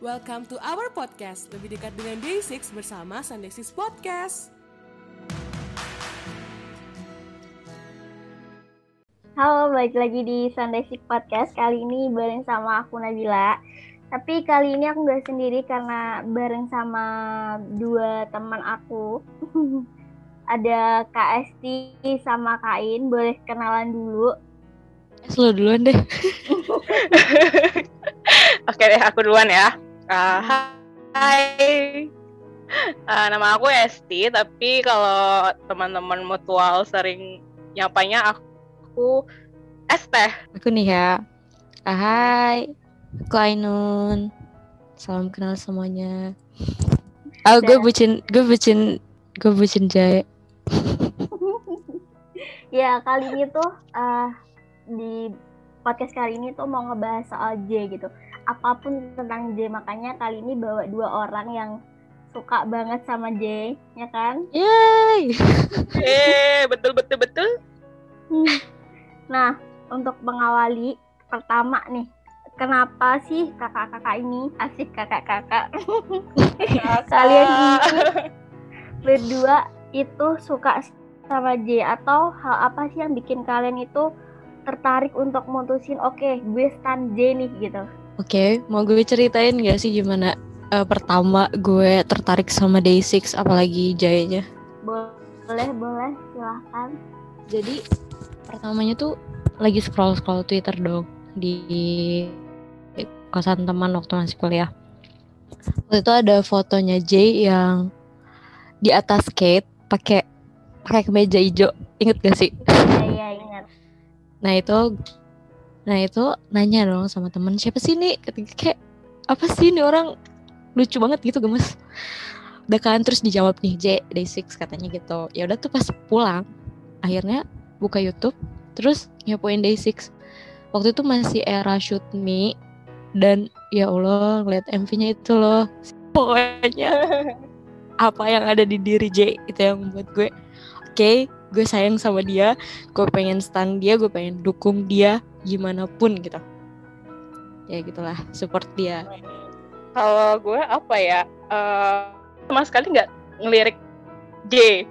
Welcome to our podcast, lebih dekat dengan Day6 bersama Sunday 6 Podcast. Halo, balik lagi di Sunday Six Podcast. Kali ini bareng sama aku Nabila. Tapi kali ini aku nggak sendiri karena bareng sama dua teman aku. Ada Kak Esti sama Kak In. Boleh kenalan dulu. Lo duluan deh. Oke deh, aku duluan ya. Uh, hai, uh, nama aku Esti. Tapi kalau teman-teman mutual sering nyapanya aku Esteh. Aku nih ya. Ah, Hai, aku Ainun. Salam kenal semuanya. Ah, gue Dan- bucin, gue bucin, gue bucin Jaya. Ya, kali ini tuh eh, di podcast kali ini tuh mau ngebahas soal J gitu. Apa pun tentang J, makanya kali ini bawa dua orang yang suka banget sama J, ya kan? Yeay. Eh, betul betul betul. Nah, untuk mengawali pertama nih, kenapa sih kakak-kakak ini asik kakak-kakak Kalian ini berdua itu suka sama J atau hal apa sih yang bikin kalian itu tertarik untuk mutusin oke gue stan J nih gitu. Oke, mau gue ceritain gak sih gimana eh, pertama gue tertarik sama Day6 apalagi Jayanya? Boleh, boleh, silahkan. Jadi pertamanya tuh lagi scroll scroll Twitter dong di kosan teman waktu masih kuliah. Waktu itu ada fotonya Jay yang di atas skate pakai pakai kemeja hijau. Ingat gak sih? Iya, iya, ingat. Nah itu nah itu nanya dong sama temen siapa sih nih? Ketika kayak apa sih ini orang lucu banget gitu gemes. Udah kan terus dijawab nih J Day6 katanya gitu. Ya udah tuh pas pulang akhirnya buka YouTube terus nyapuin Day6. Waktu itu masih era shoot me dan ya Allah ngeliat MV-nya itu loh. Pokoknya apa yang ada di diri J itu yang membuat gue oke gue sayang sama dia gue pengen stand dia gue pengen dukung dia gimana pun gitu ya gitulah support dia Kalau gue apa ya? eh, sama sekali nggak ngelirik J.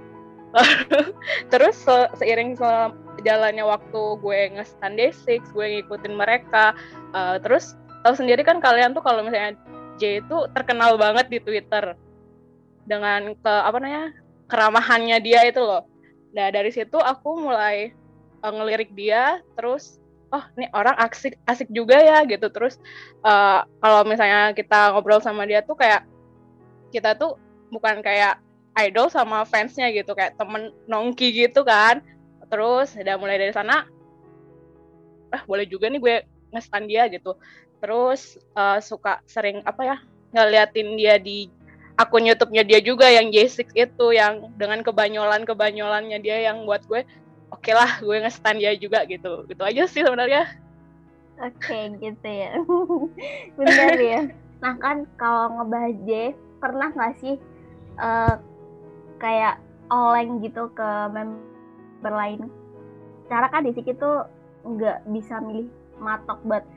Terus se- seiring se- jalannya waktu gue nge-stand Day6, gue ngikutin mereka. eh, terus tahu sendiri kan kalian tuh kalau misalnya J itu terkenal banget di Twitter dengan ke apa namanya keramahannya dia itu loh. Nah dari situ aku mulai eh, ngelirik dia, terus oh ini orang asik asik juga ya gitu. Terus eh, kalau misalnya kita ngobrol sama dia tuh kayak kita tuh bukan kayak idol sama fansnya gitu kayak temen nongki gitu kan terus udah mulai dari sana ah boleh juga nih gue ngestan dia gitu terus eh, suka sering apa ya ngeliatin dia di akun YouTube-nya dia juga yang J6 itu yang dengan kebanyolan kebanyolannya dia yang buat gue oke lah gue ngestan dia juga gitu gitu aja sih sebenarnya Oke, gitu ya. Benar ya. Nah kan kalau ngebahas J, pernah nggak sih eh, kayak oleng gitu ke member lain? Cara kan di situ tuh nggak bisa milih matok buat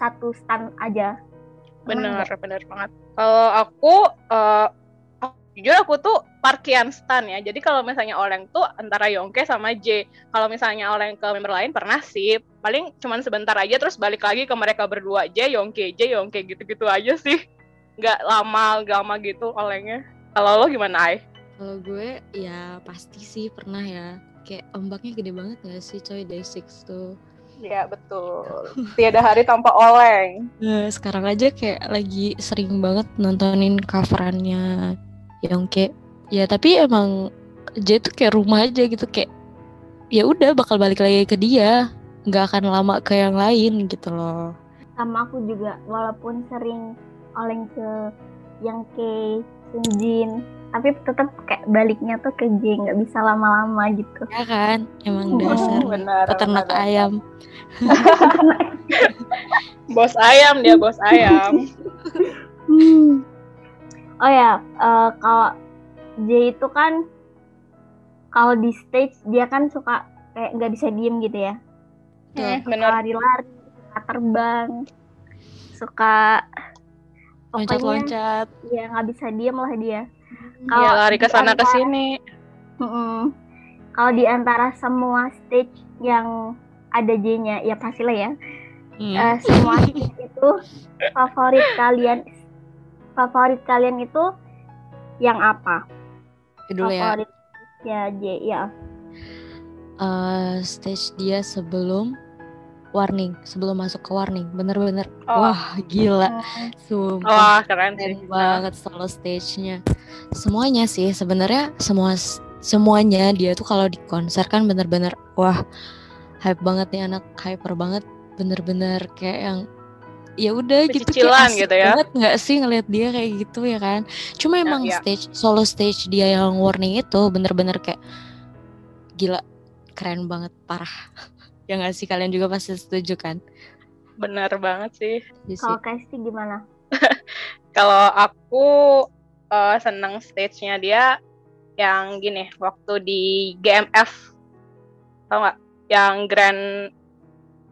satu stand aja. Pernah Bener, bener banget. Kalau aku, eh, aku- jujur aku tuh parkian stan ya. Jadi kalau misalnya Oleng tuh antara Yongke sama J. Kalau misalnya Oleng ke member lain pernah sih. Paling cuman sebentar aja terus balik lagi ke mereka berdua J, Yongke, J, Yongke gitu-gitu aja sih. Nggak lama, nggak lama gitu Olengnya. Kalau lo gimana, Ai? kalau gue ya pasti sih pernah ya kayak ombaknya gede banget gak sih coy Day6 tuh Iya, betul. Tiada hari tanpa Oleng. Nah, sekarang aja kayak lagi sering banget nontonin coverannya Yongke. Ya tapi emang J tuh kayak rumah aja gitu kayak ya udah bakal balik lagi ke dia, nggak akan lama ke yang lain gitu loh. sama aku juga walaupun sering oleng ke yang ke Sunjin tapi tetap kayak baliknya tuh ke J nggak bisa lama-lama gitu Ya kan, emang Hmm, dasar benar, peternak benar. ayam. Bos ayam dia, bos ayam. Hmm. Oh ya eh, kalau J itu kan kalau di stage dia kan suka kayak nggak bisa diem gitu ya. Hmm, suka lari-lari suka terbang suka loncat-loncat. ya nggak bisa diem lah dia. Iya Kalau lari ke sana ke sini. Kalau di antara semua stage yang ada J-nya ya pastilah ya. Hmm. Eh, semua stage itu favorit kalian favorit kalian itu yang apa? Dulu ya. Favorit ya J ya. Eh, stage dia sebelum warning sebelum masuk ke warning. Bener-bener Oh. wah gila. Sumpah Wah keren sih. keren banget solo stage-nya. Semuanya sih sebenarnya semua semuanya dia tuh kalau di konser kan bener-bener wah hype banget nih anak hyper banget. Bener-bener kayak yang ya udah gitu kayak asik gitu ya. banget nggak sih ngeliat dia kayak gitu ya kan cuma emang iya. stage solo stage dia yang warning itu bener-bener kayak gila keren banget parah ya nggak sih kalian juga pasti setuju kan Bener banget sih. Iya sih. kalau Kesti gimana Kalau aku eh, seneng stage-nya dia yang gini, waktu di GMF, tau nggak? Yang Grand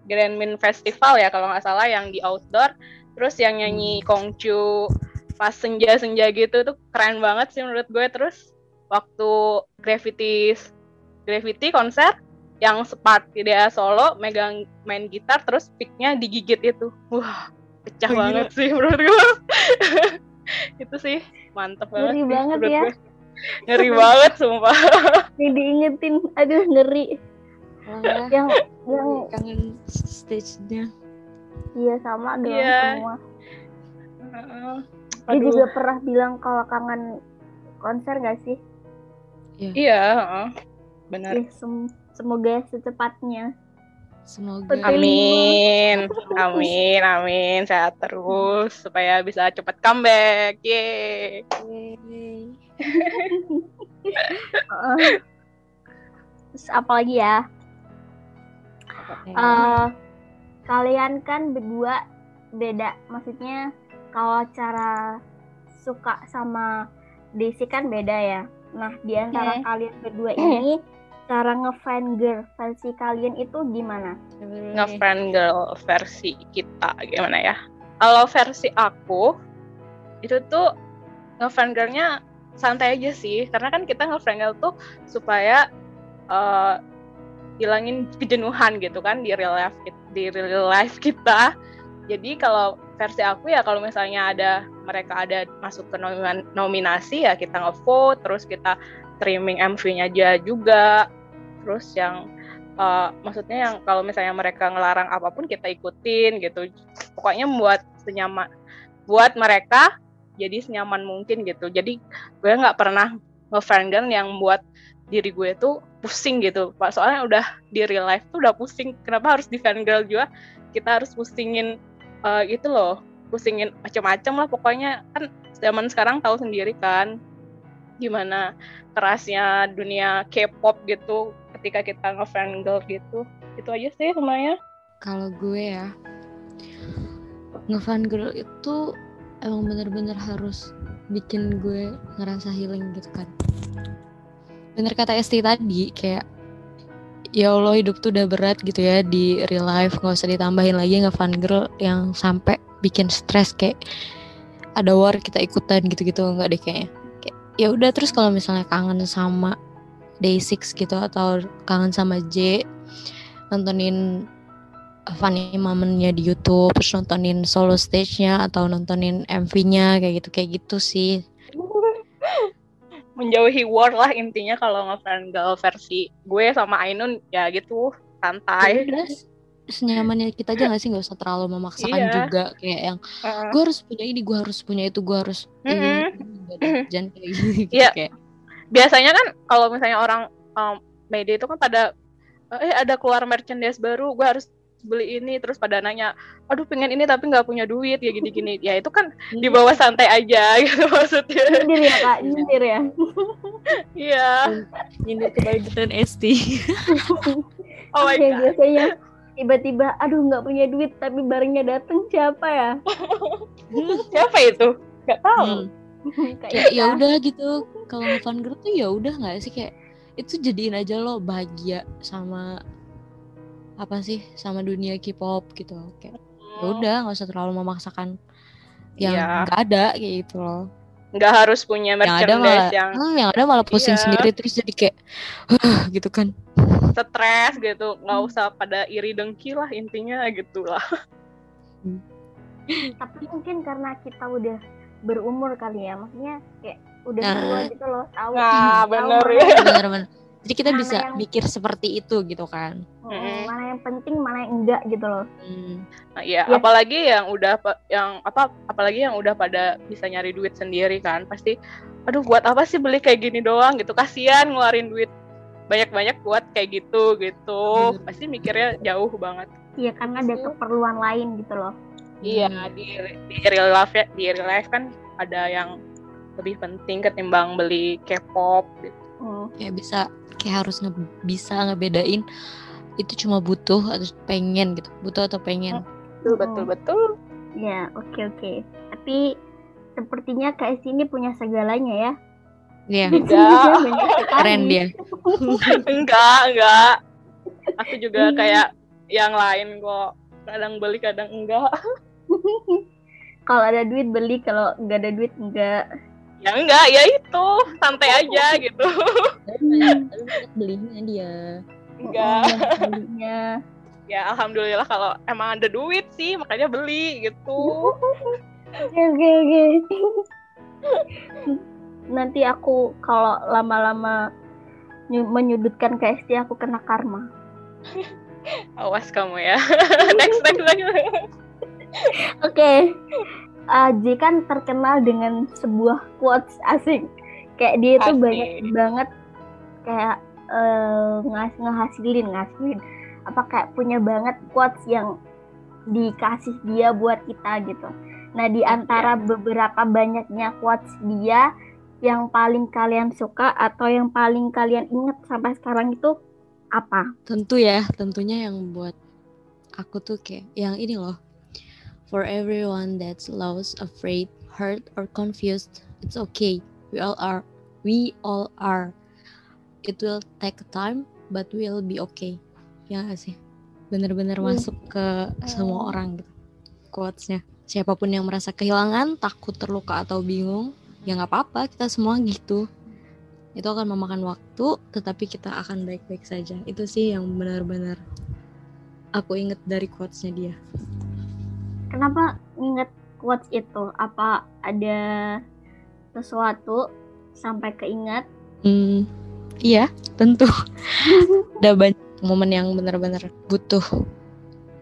Grand Min Festival ya kalau nggak salah yang di outdoor, terus yang nyanyi Kongcu pas senja-senja gitu tuh keren banget sih menurut gue. Terus waktu Gravity Gravity konser yang sepat dia solo megang main gitar terus picknya digigit itu, wah pecah Oh, gila. banget sih menurut gue. itu sih mantep banget Ngeri sih banget ya. gue. ngeri banget sumpah Nih diingetin aduh ngeri Wah, yang yang kangen stage-nya. Iya sama dong Iya. semua. Heeh. dia juga pernah bilang kalau kangen konser gak sih? Iya. Heeh. benar. Ih, sem- semoga secepatnya. Semoga. Amin. amin amin. Sehat terus supaya bisa cepat comeback. Yeay. Heeh. terus apa lagi ya Eh, kalian kan berdua beda. Maksudnya kalau cara suka sama Desi kan beda ya. Nah di antara Hmm. kalian berdua ini cara ngefan girl versi kalian itu gimana? Ngefriend girl versi kita gimana ya? Kalau versi aku itu tuh ngefriend girlnya santai aja sih. Karena kan kita ngefriend girl tuh supaya eh, hilangin kejenuhan gitu kan di real life di real life kita. Jadi kalau versi aku ya kalau misalnya ada mereka ada masuk ke nomin- nominasi ya kita ngevote terus kita streaming MV-nya aja juga. Terus yang eh, maksudnya yang kalau misalnya mereka ngelarang apa pun kita ikutin gitu. Pokoknya membuat senyaman buat mereka jadi senyaman mungkin gitu. Jadi gue nggak pernah ngefriend yang buat diri gue tuh pusing gitu. Pak soalnya udah di real life tuh udah pusing. Kenapa harus di fan girl juga? Kita harus pusingin eh, itu loh. Pusingin macam-macam lah pokoknya. Kan zaman sekarang tahu sendiri kan gimana kerasnya dunia K-pop gitu ketika kita ngefriend girl gitu. Itu aja sih semuanya kalau gue ya ngefan girl itu emang bener-bener harus bikin gue ngerasa healing gitu kan bener kata Esti tadi kayak ya Allah hidup tuh udah berat gitu ya di real life. Nggak usah ditambahin lagi ngefan girl yang sampai bikin stres kayak ada war kita ikutan gitu-gitu. Nggak deh kayaknya. Kayak ya udah terus kalau misalnya kangen sama Day6 gitu atau kangen sama J nontonin funny momennya di YouTube terus nontonin solo stage-nya atau nontonin MV-nya kayak gitu kayak gitu sih menjauhi war lah intinya kalau ngefriend girl versi gue sama Ainun ya gitu santai senyamannya kita aja gak sih nggak usah terlalu memaksakan Iya. juga kayak yang Heeh. gue harus punya ini gue harus punya itu gue harus deh, jangan kayak gitu, gitu Iya. kayak biasanya kan kalau misalnya orang um, media itu kan pada eh ada keluar merchandise baru gue harus beli ini terus pada nanya aduh pengen ini tapi nggak punya duit ya gini-gini. Ya itu kan di bawah santai aja gitu maksudnya. Nyindir ya kak nyindir ya. Iya. Nyindir kebajikan ST oh my god. biasanya tiba-tiba aduh nggak punya duit tapi barangnya dateng siapa ya? Siapa itu? Nggak tahu. Hmm. kayak ya udah gitu kalau ngefan girl tuh ya udah nggak sih? Kayak itu jadiin aja lo bahagia sama apa sih sama dunia K-pop gitu kayak ya udah nggak usah terlalu memaksakan yang Iya. nggak ada kayak gitu loh nggak harus punya yang ada malah merchandise yang hmm, yang ada malah pusing Iya. sendiri terus jadi kayak "Huh," gitu kan stres gitu nggak usah pada iri dengki lah intinya gitu lah tapi mungkin karena kita udah berumur kali ya maksudnya kayak udah Nah. tua gitu loh tahu Nah, tahu bener ya. yang- bener-bener jadi kita Mana bisa yang- mikir seperti itu gitu kan Mm, Mm-mm. mana yang penting mana yang enggak gitu loh Hmm. Nah, iya, Ya. apalagi yang udah yang apa apalagi yang udah pada bisa nyari duit sendiri kan. Pasti aduh buat apa sih beli kayak gini doang gitu. Kasihan ngeluarin duit banyak-banyak buat kayak gitu gitu. Bener. Pasti mikirnya jauh banget. iya karena ada keperluan lain gitu loh Iya, Hmm. di di real life ya, di real life kan ada yang lebih penting ketimbang beli K-pop gitu. Mm. kayak bisa kayak harus nge bisa ngebedain itu cuma butuh atau pengen gitu butuh atau pengen Betul betul betul. ya oke oke tapi sepertinya KS ini punya segalanya ya Iya Enggak. Keren dia enggak, enggak. Aku juga kayak yang lain kok. Kadang beli, kadang enggak. kalau ada duit beli kalau nggak ada duit enggak Ya enggak, ya itu. Santai aja gitu. belinya dia Enggak. Banyak belinya Ya alhamdulillah kalau emang ada duit sih, makanya beli gitu. oke oke oke nanti aku kalau lama-lama nyu- menyudutkan KST aku kena karma Awas kamu ya. next, next, next. Oke, uh, J kan terkenal dengan sebuah quotes asing. Kayak dia itu banyak banget kayak uh, ngas ngehasilin, ngasilin. Apa kayak punya banget quotes yang dikasih dia buat kita gitu. Nah, di antara beberapa banyaknya quotes dia yang paling kalian suka atau yang paling kalian ingat sampai sekarang itu apa? tentu ya tentunya yang buat aku tuh kayak yang ini loh for everyone that's lost afraid hurt or confused it's okay. We all are we all are. It will take time but we'll be okay. Ya gak sih? Bener-bener Hmm. masuk ke semua orang gitu quotesnya. Siapa pun yang merasa kehilangan takut terluka atau bingung ya nggak apa-apa kita semua gitu. Itu akan memakan waktu tetapi kita akan baik-baik saja. Itu sih yang benar-benar aku inget dari quotesnya dia Kenapa inget quotes itu? Apa ada sesuatu sampai keinget? hmm, iya tentu. Ada banyak momen yang benar-benar butuh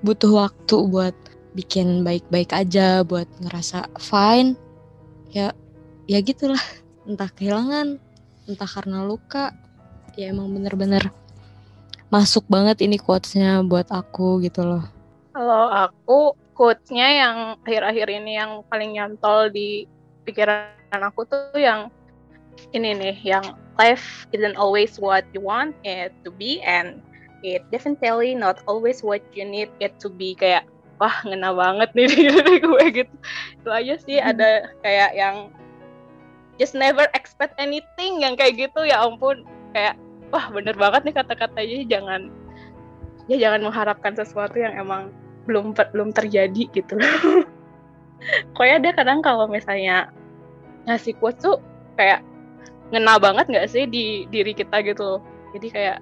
butuh waktu buat bikin baik-baik aja buat ngerasa fine. Ya ya gitulah. Entah kehilangan entah karena luka. Ya emang bener-bener masuk banget ini quotesnya buat aku gitu loh. Kalau aku quotes-nya yang akhir-akhir ini yang paling nyantol di pikiran aku tuh yang ini nih, yang life isn't always what you want it to be and it definitely not always what you need it to be kayak wah ngena banget nih di diri gue gitu. Itu aja sih Hmm. ada kayak yang just never expect anything yang kayak gitu ya ampun kayak wah bener banget nih kata-katanya jangan ya jangan mengharapkan sesuatu yang emang belum belum terjadi gitu Pokoknya dia kadang kalau misalnya ngasih quotes tuh kayak ngena banget nggak sih di diri kita gitu. Jadi kayak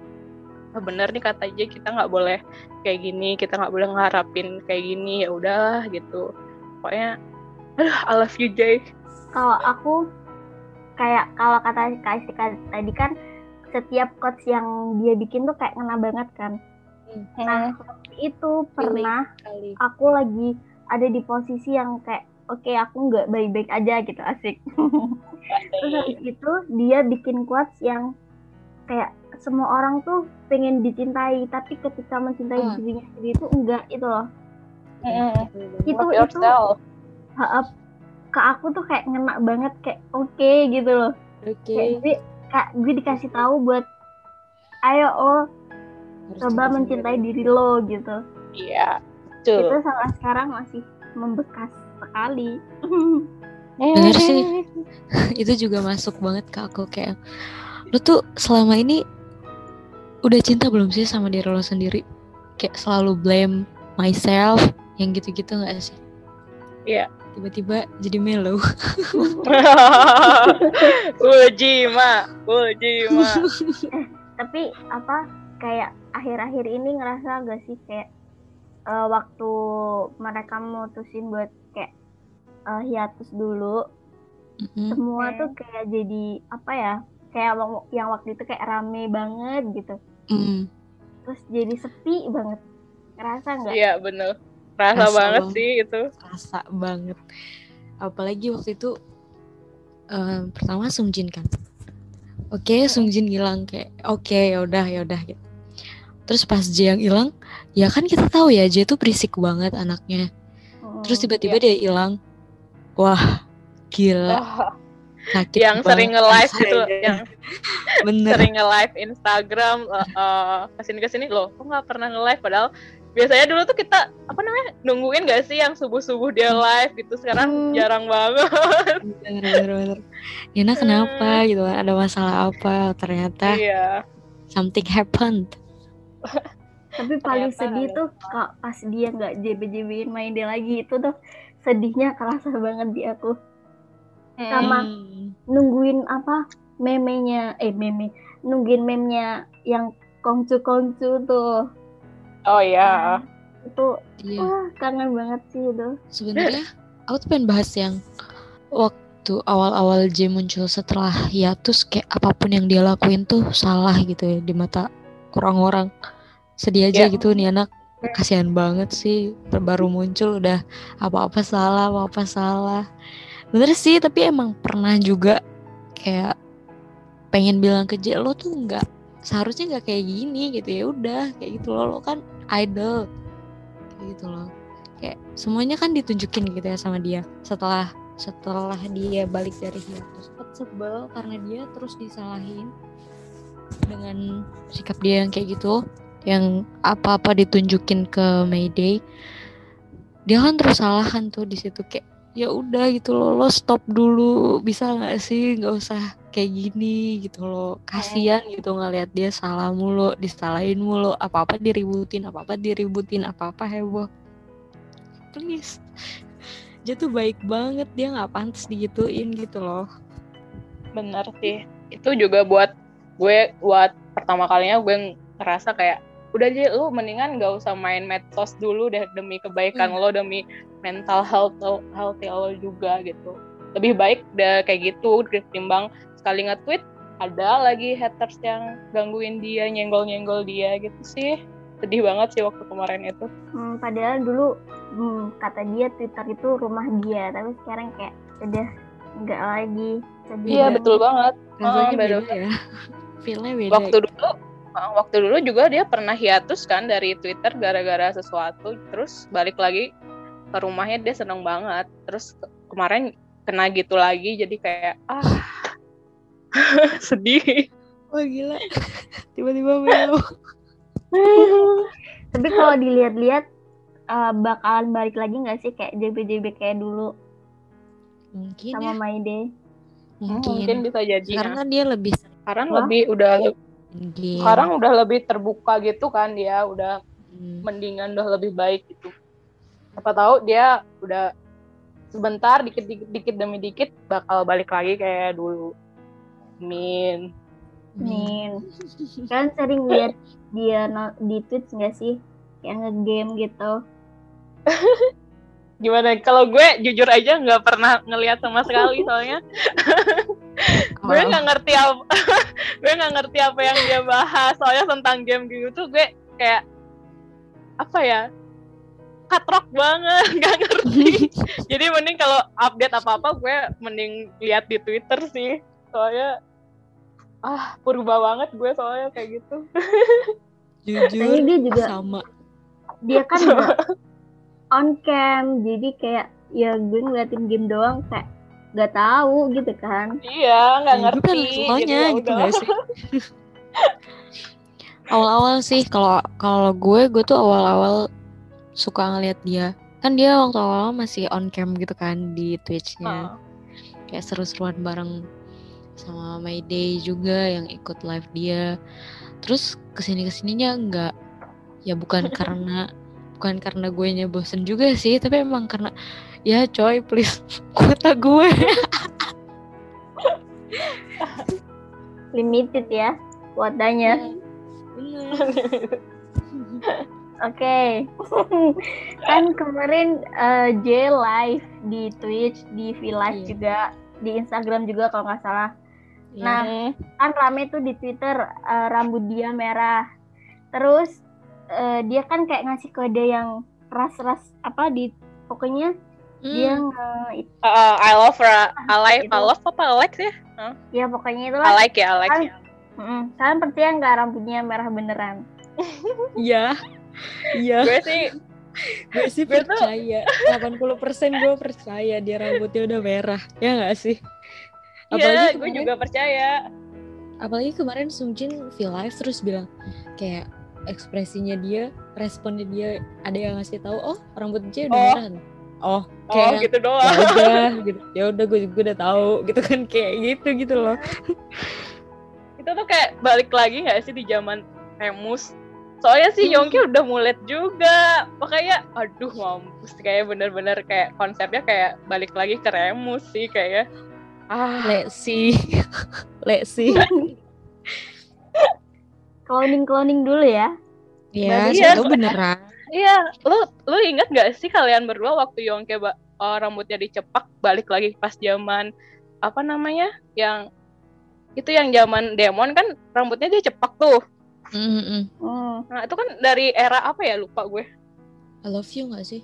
oh, bener nih kata aja kita nggak boleh kayak gini, kita nggak boleh ngeharapin kayak gini ya udah gitu. Pokoknya aduh I love you Jay. Kalau aku kayak kalau kata Kak tadi kan setiap quotes yang dia bikin tuh kayak ngena banget kan. Nah, itu pernah aku lagi ada di posisi yang kayak oke aku nggak baik-baik aja gitu asik. Terus habis itu dia bikin quotes yang kayak semua orang tuh pengen dicintai tapi ketika mencintai Hmm. dirinya sendiri itu enggak itu loh. Itu Love itu yourself. ha- ke aku tuh kayak ngena banget kayak oke gitu loh. oke Kayak gue kak gue dikasih tahu buat ayo lo coba mencintai diri lo gitu. Iya. Itu sampai sekarang masih membekas sekali. Bener sih. itu juga masuk banget ke aku kayak lu tuh selama ini udah cinta belum sih sama diri lo sendiri kayak selalu blame myself yang gitu-gitu nggak sih tiba-tiba jadi mellow Ujima, Ujima. tapi apa kayak akhir-akhir ini ngerasa gak sih kayak eh, waktu mereka mutusin buat kayak eh, hiatus dulu Mm-mm. semua Hmm. tuh kayak jadi apa ya kayak yang waktu itu kayak rame banget gitu Mm. terus jadi sepi banget ngerasa nggak Iya bener. Rasa Rasa banget banget. sih itu. rasa banget apalagi waktu itu eh, pertama Sungjin kan oke Sungjin hilang kayak oke ya udah ya udah gitu terus pas J yang hilang ya kan kita tahu ya J itu berisik banget anaknya. Mm. terus tiba-tiba dia hilang. Wah gila. Oh, sakit yang sering banget nge-live gitu, yang bener. sering nge-live Instagram eh, eh, ke sini ke sini loh, kok nggak pernah nge-live? Padahal biasanya dulu tuh kita apa namanya nungguin gak sih yang subuh subuh dia live gitu? Sekarang Hmm. jarang banget. bener bener. Bener Nina kenapa gitu? Kan ada masalah apa ternyata? Iya. something happened tapi paling Ternyata sedih tuh kak pas dia nggak JB-JBin main dia lagi itu tuh sedihnya kerasa banget di aku Sama. Hmm. nungguin apa memenya eh meme nungguin memnya yang kongcu kongcu tuh Oh iya. itu iya wah kangen banget sih itu sebenarnya aku tuh pengen bahas yang waktu awal-awal J muncul setelah hiatus kayak apa pun yang dia lakuin tuh salah gitu ya di mata orang-orang sedih aja Ya. gitu nih anak. Kasihan banget sih baru muncul udah apa-apa salah apa-apa salah. Bener sih tapi emang pernah juga kayak pengen bilang ke J lo tuh nggak seharusnya nggak kayak gini gitu. Ya udah kayak gitu loh. Lo kan idol kayak gitu loh. Kayak semuanya kan ditunjukin gitu ya sama dia. Setelah setelah dia balik dari hiatus sebel karena dia terus disalahin dengan sikap dia yang kayak gitu yang apa-apa ditunjukin ke Mayday dia kan terus salahan tuh di situ kayak ya udah gitu loh lo stop dulu bisa nggak sih? Nggak usah kayak gini gitu loh. Kasihan gitu ngeliat dia salah mulu disalahin mulu. Apa apa diributin apa apa diributin apa apa heboh. Please. Dia tuh baik banget dia nggak pantas digituin gitu loh. Bener sih. Itu juga buat gue buat pertama kalinya gue ngerasa kayak udah aja lu mendingan gak usah main medsos dulu deh demi kebaikan Hmm. lo demi mental health lo, healthy lo juga gitu. Lebih baik deh kayak gitu ketimbang sekali nge-tweet ada lagi haters yang gangguin dia, nyenggol-nyenggol dia gitu sih. Sedih banget sih waktu kemarin itu. Hmm, padahal dulu hmm, kata dia Twitter itu rumah dia tapi sekarang kayak udah nggak lagi sedih Iya banget. betul banget. Oh, beda ya feelnya beda waktu dulu waktu dulu juga dia pernah hiatus kan dari Twitter gara-gara sesuatu terus balik lagi ke rumahnya dia seneng banget. Terus ke- kemarin kena gitu lagi jadi kayak ah sedih. Wah gila. Tiba-tiba melo tapi kalau dilihat-lihat eh, bakalan balik lagi nggak sih kayak JB-JB kayak dulu? Mungkin sama ya. Maide mungkin, mungkin. bisa jadi sekarang ya. kan dia lebih sekarang Wah. lebih udah game. sekarang udah lebih terbuka gitu kan dia udah Hmm. mendingan udah lebih baik gitu. Siapa tahu dia udah sebentar dikit dikit demi dikit bakal balik lagi kayak dulu. Min Min kalian sering lihat dia no- di Twitch nggak sih? Kayak ngegame gitu gimana? Kalau gue jujur aja nggak pernah ngelihat sama sekali soalnya. Gue nggak ngerti apa gue nggak ngerti apa yang dia bahas. Soalnya tentang game gitu tuh gue kayak apa ya? Katrok banget nggak ngerti. Jadi mending kalau update apa apa gue mending lihat di twitter sih. Soalnya ah purba banget gue soalnya kayak gitu. Jujur dia juga sama. dia kan nggak on cam. Jadi kayak ya gue ngeliatin game doang kayak nggak tahu gitu kan. Iya nggak Ya, gue ngerti kan semuanya ya gitu gak sih? Awal-awal sih kalau kalau gue gue tuh awal-awal suka ngeliat dia. Kan dia waktu awal masih on cam gitu kan di Twitch-nya. Kayak seru-seruan bareng sama Mayday juga yang ikut live dia. Terus ke sini ke sininya enggak ya bukan karena bukan karena gue nya bosen juga sih tapi emang karena ya coy please kuota gue limited ya kuotanya. Oke, kan kemarin eh, J live di Twitch, di V Live Iya. juga, di Instagram juga kalau nggak salah. Nah, Hmm. kan rame tuh di Twitter eh, rambut dia merah. Terus eh, dia kan kayak ngasih kode yang ras-ras apa di pokoknya dia Hmm. nge Uh, I love Ra, I like, Itu. I love apa I like sih? ya pokoknya I itulah. like ya, I like Kan- ya. Kalian percaya nggak rambutnya merah beneran? Iya. Iya. Gue sih gue sih Gue tuh- percaya 80% gue percaya dia rambutnya udah merah ya nggak sih Iya, gue juga percaya. apalagi kemarin Sungjin V live terus bilang kayak ekspresinya dia responnya dia ada yang ngasih tahu oh rambutnya udah Oh. merah oh Oh, kayak gitu ya doang. udah gitu ya udah gue gue udah tahu gitu kan kayak gitu gitu loh Itu tuh kayak balik lagi nggak sih di zaman Remus? Soalnya sih Hmm. Yongki udah mulet juga. Makanya aduh mampus kayak bener-bener kayak konsepnya kayak balik lagi ke Remus sih kayaknya. Ah, let's see let's see Cloning cloning dulu ya. ya siapa ya- beneran Iya, lu lu inget gak sih kalian berdua waktu Yongke ba- uh, rambutnya dicepak balik lagi pas zaman apa namanya yang itu yang zaman Demon kan rambutnya dia cepak tuh. Mm, mm. Hmm. Nah itu kan dari era apa ya lupa gue. I love you gak sih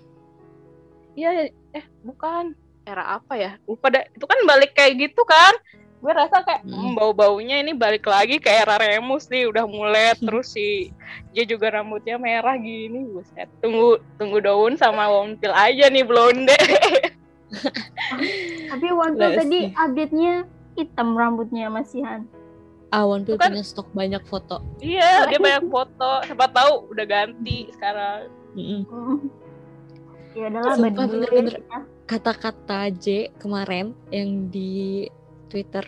Iya eh bukan era apa ya lupa deh. Itu kan balik kayak gitu kan. Gue rasa kayak Hmm. hmm, bau-baunya ini balik lagi ke era Remus nih udah mulai terus si dia juga rambutnya merah gini buset. Tunggu tunggu daun sama Wonpil aja nih blonde. Tapi Let's tadi see. update-nya hitam rambutnya Mas Sihan. Awan Pil Bukan. punya stok banyak foto Iya, dia banyak foto. Siapa tahu udah ganti sekarang. Hmm. Ya banding dulu ya bener-bener. kita. kata-kata J kemarin yang di Twitter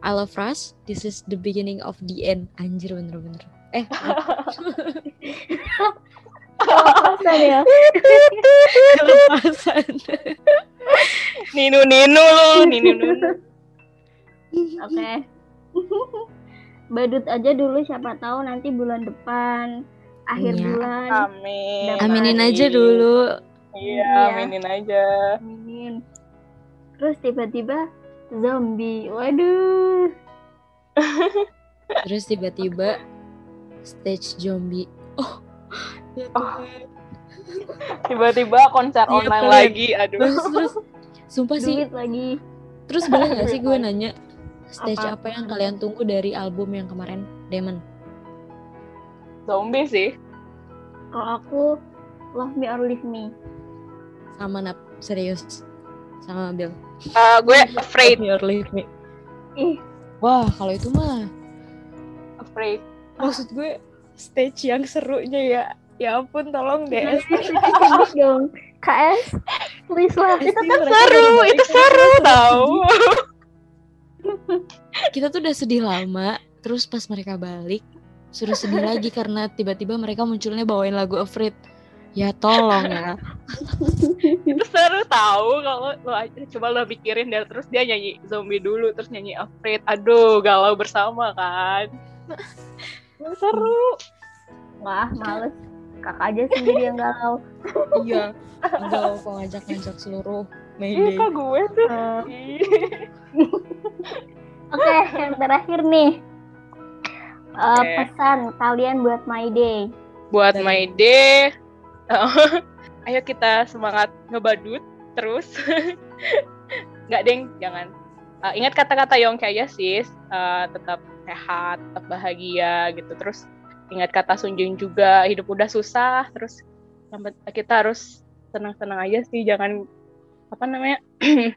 I love Rush, this is the beginning of the end. Anjir bener-bener. Eh, Kelepasan ya. kelepasan. Ninu Ninu lu, Ninu Ninu. Oke. Badut aja dulu siapa tahu nanti bulan depan akhir Iya. bulan Amin. Dapat. Aminin aja dulu. Iya, Iya. aminin aja. Amin. Terus tiba-tiba zombie. Waduh. Terus tiba-tiba stage zombie. Oh. ya Oh. Tiba-tiba konser Iya, online lagi. Aduh. Terus, terus sumpah sih Duit lagi. Terus boleh gak sih gue nanya stage Apa? apa, yang kalian tunggu dari album yang kemarin Demon? Zombie sih. Kalau aku Love Me or Leave Me. Sama Nap, serius. Sama Bill. Eh, gue afraid, Your Leave Me. Ih, Wah, kalau itu mah afraid. maksud gue stage yang serunya ya. Ya ampun, tolong DS. Sebut dong. KS, please lah. Itu Kan seru, itu seru tau. Kita tuh udah sedih lama, terus pas mereka balik, suruh sedih lagi karena tiba-tiba mereka munculnya bawain lagu Afraid. Ya tolong ya. itu seru tahu kalau lo aja coba lo pikirin deh terus dia nyanyi zombie dulu terus nyanyi afraid aduh galau bersama kan seru Wah, males. Kakak aja sendiri yang galau. iya. Enggak kok ngajak-ngajak seluruh Ih, Mayday. kok gue tuh Ih. Oke, yang terakhir nih. Eh. Pesan kalian buat My Day. buat my day ayo kita semangat ngebadut terus. Nggak deng jangan. Eh, ingat kata-kata Yongki aja sis. Eh, tetap sehat tetap bahagia gitu. Terus ingat kata Sunjung juga hidup udah susah. Terus yang kita harus tenang-tenang aja sih jangan apa namanya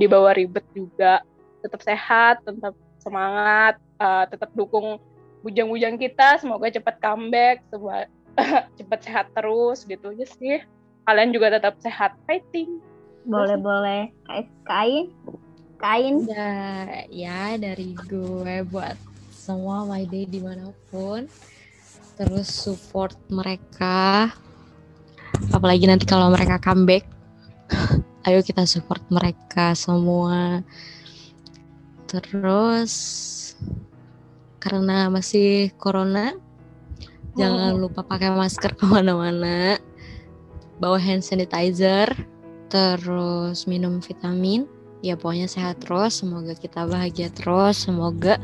dibawa ribet juga. Tetap sehat tetap semangat. Eh, tetap dukung bujang-bujang kita semoga cepat comeback cepat sehat terus gitu aja sih kalian juga tetap sehat fighting Boleh-boleh. Kais- Kain? Kain? Udah ya dari gue buat semua My Day di mana pun terus support mereka apalagi nanti kalau mereka comeback ayo kita support mereka semua terus karena masih corona jangan lupa pakai masker ke mana-mana. Bawa hand sanitizer terus minum vitamin. Ya pokoknya sehat terus. Semoga kita bahagia terus. Semoga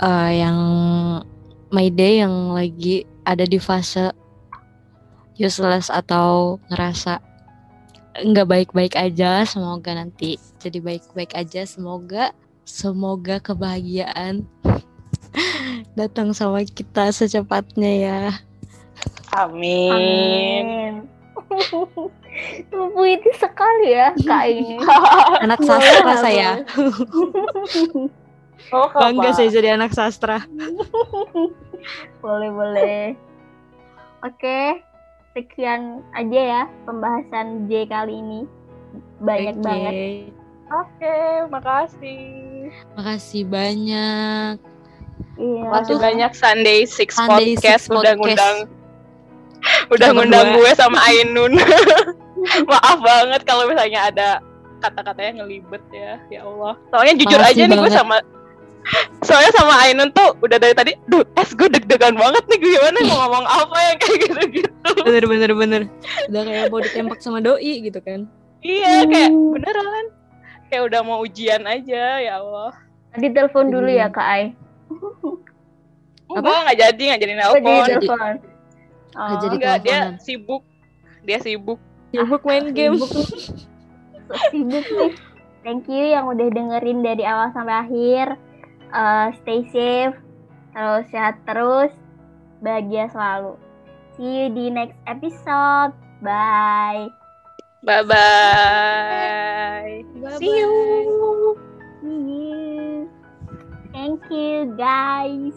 uh, yang my day yang lagi ada di fase useless atau ngerasa nggak baik-baik aja semoga nanti jadi baik-baik aja. Semoga semoga kebahagiaan datang sama kita secepatnya ya Amin. Puitis sekali ya kak ini. anak sastra saya Oh, bangga saya jadi anak sastra boleh boleh. Oke, sekian aja ya pembahasan J kali ini. Banyak Oke. banget. Oke, makasih. makasih banyak Iya. Aduh. banyak Sunday Six Sunday Podcast Six udah ngundang udah ngundang gue sama Ainun. Maaf banget kalau misalnya ada kata-katanya ngelibet ya. Ya Allah. Soalnya jujur Makasih aja nih gue banget. sama Soalnya sama Ainun tuh udah dari tadi, duh, es gue deg-degan banget nih gue gimana mau ngomong apa yang kayak gitu-gitu. bener bener bener udah kayak mau ditembak sama doi gitu kan Iya, kayak beneran. Kayak udah mau ujian aja, ya Allah. Tadi telepon dulu ya Hmm. kak Ai. Enggak, nggak jadi, nggak jadi Oh, jadi nelpon. jadi. telepon. Nggak Oh, jadi. Enggak, dia sibuk. Dia sibuk. sibuk main game sibuk nih. So sibuk nih. Thank you yang udah dengerin dari awal sampai akhir. Eh, stay safe, terus sehat terus, bahagia selalu. See you di next episode. Bye. Bye-bye. See you. See you. Thank you guys.